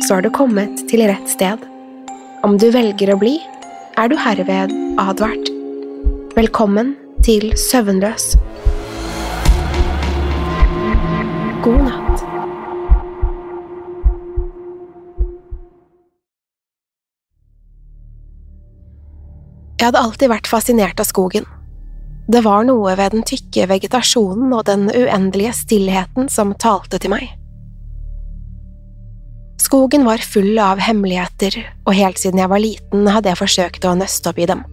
så har du kommet til rett sted. Om du velger å bli, er du herved advart. Velkommen til Søvnløs. God natt. Jeg hadde alltid vært fascinert av skogen. Det var noe ved den tykke vegetasjonen og den uendelige stillheten som talte til meg. Skogen var full av hemmeligheter, og helt siden jeg var liten hadde jeg forsøkt å nøste opp i dem.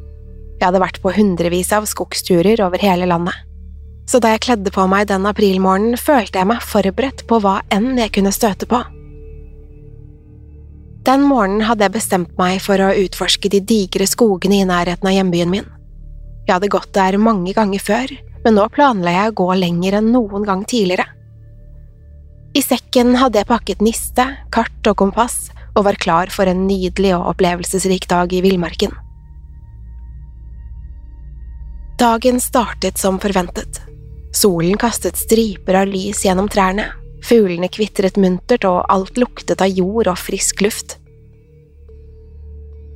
Jeg hadde vært på hundrevis av skogsturer over hele landet så da jeg kledde på meg den aprilmorgenen, følte jeg meg forberedt på hva enn jeg kunne støte på. Den morgenen hadde jeg bestemt meg for å utforske de digre skogene i nærheten av hjembyen min. Jeg hadde gått der mange ganger før, men nå planla jeg å gå lenger enn noen gang tidligere. I sekken hadde jeg pakket niste, kart og kompass og var klar for en nydelig og opplevelsesrik dag i villmarken. Dagen startet som forventet. Solen kastet striper av lys gjennom trærne, fuglene kvitret muntert, og alt luktet av jord og frisk luft.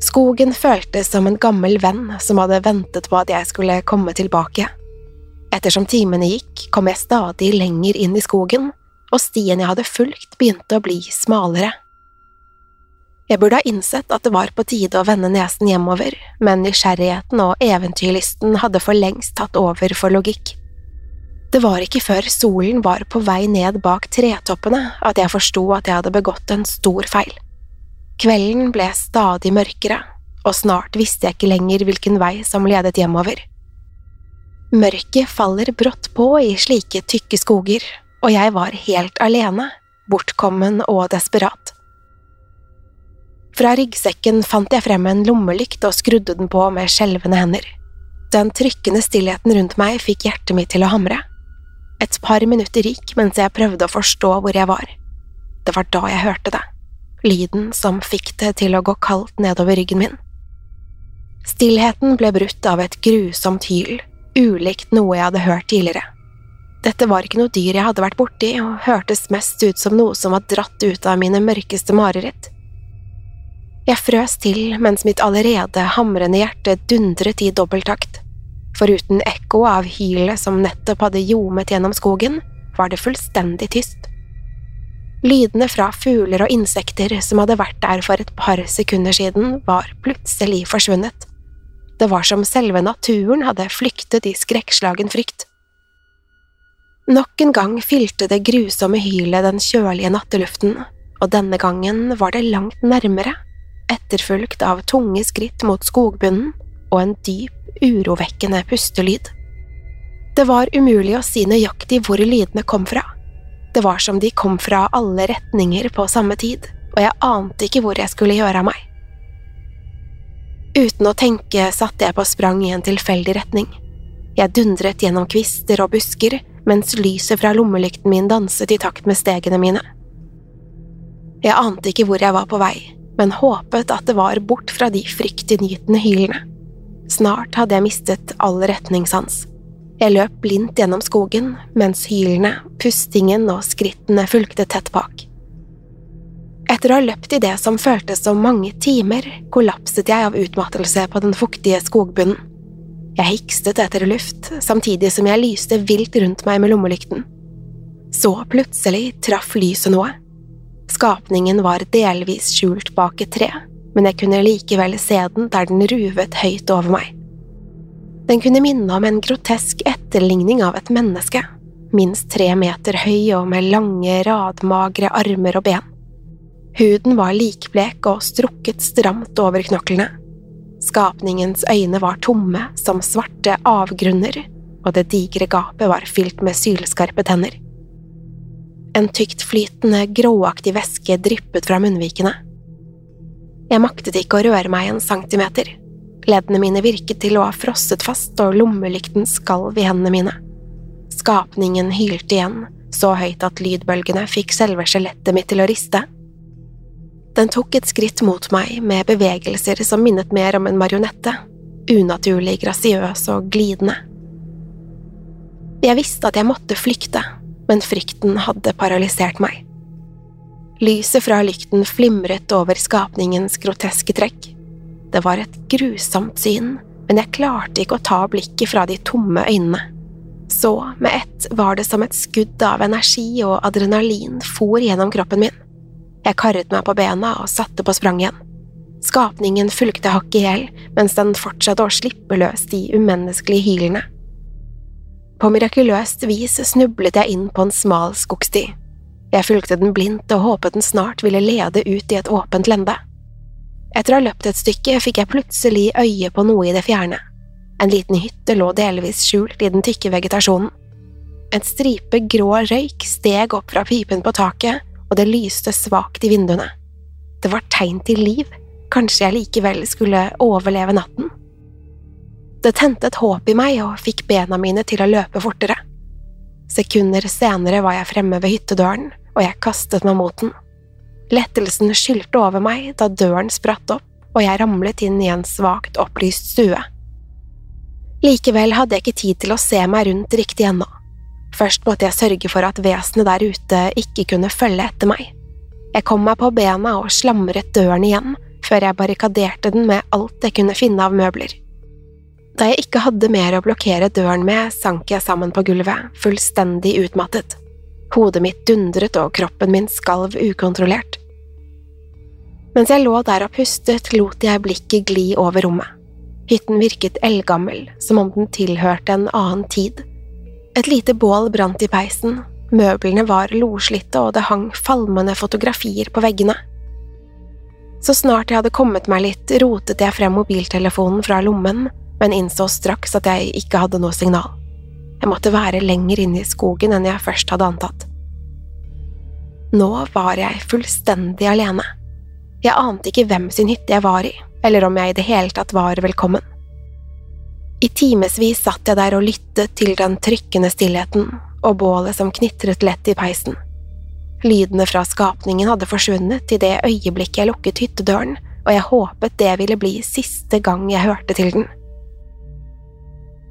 Skogen føltes som en gammel venn som hadde ventet på at jeg skulle komme tilbake. Ettersom timene gikk, kom jeg stadig lenger inn i skogen, og stien jeg hadde fulgt, begynte å bli smalere. Jeg burde ha innsett at det var på tide å vende nesen hjemover, men nysgjerrigheten og eventyrlysten hadde for lengst tatt over for logikk. Det var ikke før solen var på vei ned bak tretoppene at jeg forsto at jeg hadde begått en stor feil. Kvelden ble stadig mørkere, og snart visste jeg ikke lenger hvilken vei som ledet hjemover. Mørket faller brått på i slike tykke skoger, og jeg var helt alene, bortkommen og desperat. Fra ryggsekken fant jeg frem en lommelykt og skrudde den på med skjelvende hender. Den trykkende stillheten rundt meg fikk hjertet mitt til å hamre. Et par minutter gikk mens jeg prøvde å forstå hvor jeg var. Det var da jeg hørte det, lyden som fikk det til å gå kaldt nedover ryggen min. Stillheten ble brutt av et grusomt hyl, ulikt noe jeg hadde hørt tidligere. Dette var ikke noe dyr jeg hadde vært borti, og hørtes mest ut som noe som var dratt ut av mine mørkeste mareritt. Jeg frøs til mens mitt allerede hamrende hjerte dundret i dobbelttakt. Foruten ekko av hylet som nettopp hadde ljomet gjennom skogen, var det fullstendig tyst. Lydene fra fugler og insekter som hadde vært der for et par sekunder siden, var plutselig forsvunnet. Det var som selve naturen hadde flyktet i skrekkslagen frykt. Nok en gang fylte det grusomme hylet den kjølige natteluften, og denne gangen var det langt nærmere, etterfulgt av tunge skritt mot skogbunnen og en dyp, urovekkende pustelyd. Det var umulig å si nøyaktig hvor lydene kom fra. Det var som de kom fra alle retninger på samme tid, og jeg ante ikke hvor jeg skulle gjøre av meg. Uten å tenke satte jeg på sprang i en tilfeldig retning. Jeg dundret gjennom kvister og busker, mens lyset fra lommelykten min danset i takt med stegene mine. Jeg ante ikke hvor jeg var på vei, men håpet at det var bort fra de fryktinngytende hylene. Snart hadde jeg mistet all retningssans. Jeg løp blindt gjennom skogen, mens hylene, pustingen og skrittene fulgte tett bak. Etter å ha løpt i det som føltes som mange timer, kollapset jeg av utmattelse på den fuktige skogbunnen. Jeg hikstet etter luft, samtidig som jeg lyste vilt rundt meg med lommelykten. Så plutselig traff lyset noe. Skapningen var delvis skjult bak et tre, men jeg kunne likevel se den der den ruvet høyt over meg. Den kunne minne om en grotesk etterligning av et menneske, minst tre meter høy og med lange, radmagre armer og ben. Huden var likblek og strukket stramt over knoklene. Skapningens øyne var tomme som svarte avgrunner, og det digre gapet var fylt med sylskarpe tenner. En tyktflytende, gråaktig væske dryppet fra munnvikene. Jeg maktet ikke å røre meg en centimeter. Leddene mine virket til å ha frosset fast, og lommelykten skalv i hendene mine. Skapningen hylte igjen, så høyt at lydbølgene fikk selve skjelettet mitt til å riste. Den tok et skritt mot meg med bevegelser som minnet mer om en marionette, unaturlig grasiøs og glidende. Jeg visste at jeg måtte flykte, men frykten hadde paralysert meg. Lyset fra lykten flimret over skapningens groteske trekk. Det var et grusomt syn, men jeg klarte ikke å ta blikket fra de tomme øynene. Så, med ett, var det som et skudd av energi og adrenalin for gjennom kroppen min. Jeg karret meg på bena og satte på sprang igjen. Skapningen fulgte hakk i hjel mens den fortsatte å slippe løs de umenneskelige hylene. På mirakuløst vis snublet jeg inn på en smal skogsti. Jeg fulgte den blindt og håpet den snart ville lede ut i et åpent lende. Etter å ha løpt et stykke fikk jeg plutselig øye på noe i det fjerne. En liten hytte lå delvis skjult i den tykke vegetasjonen. En stripe grå røyk steg opp fra pipen på taket, og det lyste svakt i vinduene. Det var tegn til liv, kanskje jeg likevel skulle overleve natten? Det tente et håp i meg og fikk bena mine til å løpe fortere. Sekunder senere var jeg fremme ved hyttedøren, og jeg kastet meg mot den. Lettelsen skylte over meg da døren spratt opp og jeg ramlet inn i en svakt opplyst stue. Likevel hadde jeg ikke tid til å se meg rundt riktig ennå. Først måtte jeg sørge for at vesenet der ute ikke kunne følge etter meg. Jeg kom meg på bena og slamret døren igjen, før jeg barrikaderte den med alt jeg kunne finne av møbler. Da jeg ikke hadde mer å blokkere døren med, sank jeg sammen på gulvet, fullstendig utmattet. Hodet mitt dundret og kroppen min skalv ukontrollert. Mens jeg lå der og pustet, lot jeg blikket gli over rommet. Hytten virket eldgammel, som om den tilhørte en annen tid. Et lite bål brant i peisen, møblene var loslitte og det hang falmende fotografier på veggene. Så snart jeg hadde kommet meg litt, rotet jeg frem mobiltelefonen fra lommen, men innså straks at jeg ikke hadde noe signal. Jeg måtte være lenger inne i skogen enn jeg først hadde antatt. Nå var jeg fullstendig alene. Jeg ante ikke hvem sin hytte jeg var i, eller om jeg i det hele tatt var velkommen. I timevis satt jeg der og lyttet til den trykkende stillheten og bålet som knitret lett i peisen. Lydene fra skapningen hadde forsvunnet i det øyeblikket jeg lukket hyttedøren, og jeg håpet det ville bli siste gang jeg hørte til den.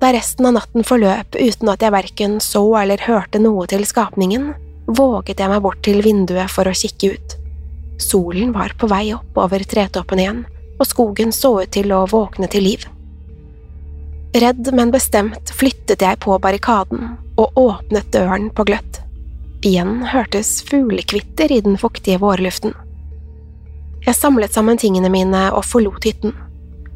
Da resten av natten forløp uten at jeg verken så eller hørte noe til skapningen, våget jeg meg bort til vinduet for å kikke ut. Solen var på vei opp over tretoppen igjen, og skogen så ut til å våkne til liv. Redd, men bestemt flyttet jeg på barrikaden og åpnet døren på gløtt. Igjen hørtes fuglekvitter i den fuktige vårluften. Jeg samlet sammen tingene mine og forlot hytten.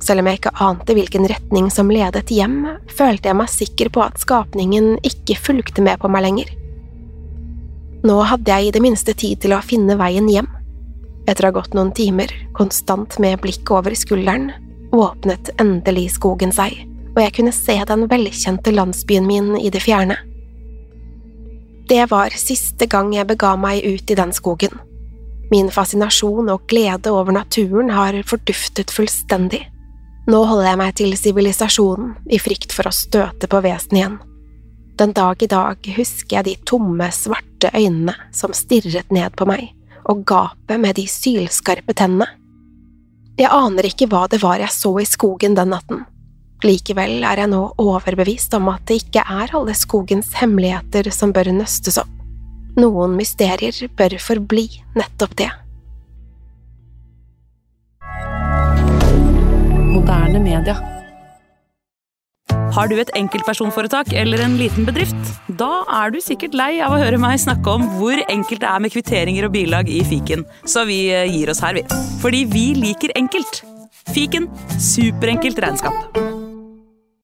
Selv om jeg ikke ante hvilken retning som ledet hjem, følte jeg meg sikker på at skapningen ikke fulgte med på meg lenger. Nå hadde jeg i det minste tid til å finne veien hjem. Etter å ha gått noen timer, konstant med blikket over skulderen, åpnet endelig skogen seg og jeg kunne se den velkjente landsbyen min i det fjerne. Det var siste gang jeg bega meg ut i den skogen. Min fascinasjon og glede over naturen har forduftet fullstendig. Nå holder jeg meg til sivilisasjonen i frykt for å støte på vesenet igjen. Den dag i dag husker jeg de tomme, svarte øynene som stirret ned på meg, og gapet med de sylskarpe tennene. Jeg aner ikke hva det var jeg så i skogen den natten. Likevel er jeg nå overbevist om at det ikke er alle skogens hemmeligheter som bør nøstes opp. Noen mysterier bør forbli nettopp det. Moderne media. Har du et enkeltpersonforetak eller en liten bedrift? Da er du sikkert lei av å høre meg snakke om hvor enkelt det er med kvitteringer og bilag i fiken, så vi eh, gir oss her, vi. Fordi vi liker enkelt. Fiken superenkelt regnskap.